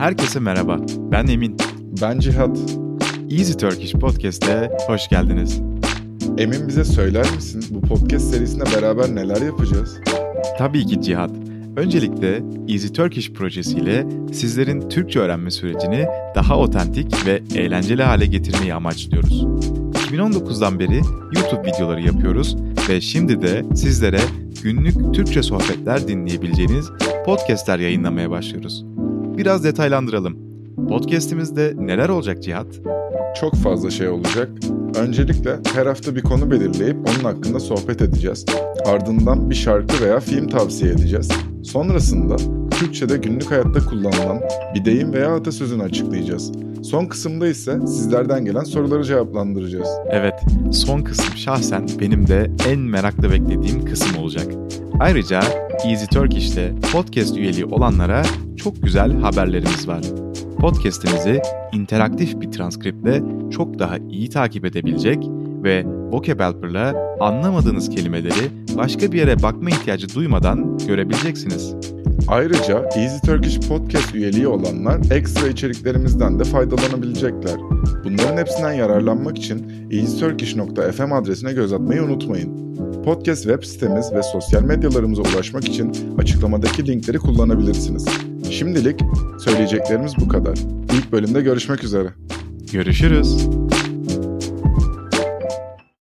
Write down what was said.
Herkese merhaba, ben Emin. Ben Cihat. Easy Turkish Podcast'e hoş geldiniz. Emin bize söyler misin bu podcast serisinde beraber neler yapacağız? Tabii ki Cihat. Öncelikle Easy Turkish projesiyle sizlerin Türkçe öğrenme sürecini daha otentik ve eğlenceli hale getirmeyi amaçlıyoruz. 2019'dan beri YouTube videoları yapıyoruz ve şimdi de sizlere günlük Türkçe sohbetler dinleyebileceğiniz podcastler yayınlamaya başlıyoruz. Biraz detaylandıralım. Podcast'imizde neler olacak Cihat? Çok fazla şey olacak. Öncelikle her hafta bir konu belirleyip onun hakkında sohbet edeceğiz. Ardından bir şarkı veya film tavsiye edeceğiz. Sonrasında Türkçe'de günlük hayatta kullanılan bir deyim veya atasözünü açıklayacağız. Son kısımda ise sizlerden gelen soruları cevaplandıracağız. Evet, son kısım şahsen benim de en merakla beklediğim kısım olacak. Ayrıca Easy Turkish'te podcast üyeliği olanlara çok güzel haberlerimiz var. Podcast'imizi interaktif bir transkriptle çok daha iyi takip edebilecek ve Vocab Helper'la anlamadığınız kelimeleri başka bir yere bakma ihtiyacı duymadan görebileceksiniz. Ayrıca Easy Turkish Podcast üyeliği olanlar ekstra içeriklerimizden de faydalanabilecekler. Bunların hepsinden yararlanmak için easyturkish.fm adresine göz atmayı unutmayın. Podcast web sitemiz ve sosyal medyalarımıza ulaşmak için açıklamadaki linkleri kullanabilirsiniz. Şimdilik söyleyeceklerimiz bu kadar. İlk bölümde görüşmek üzere. Görüşürüz.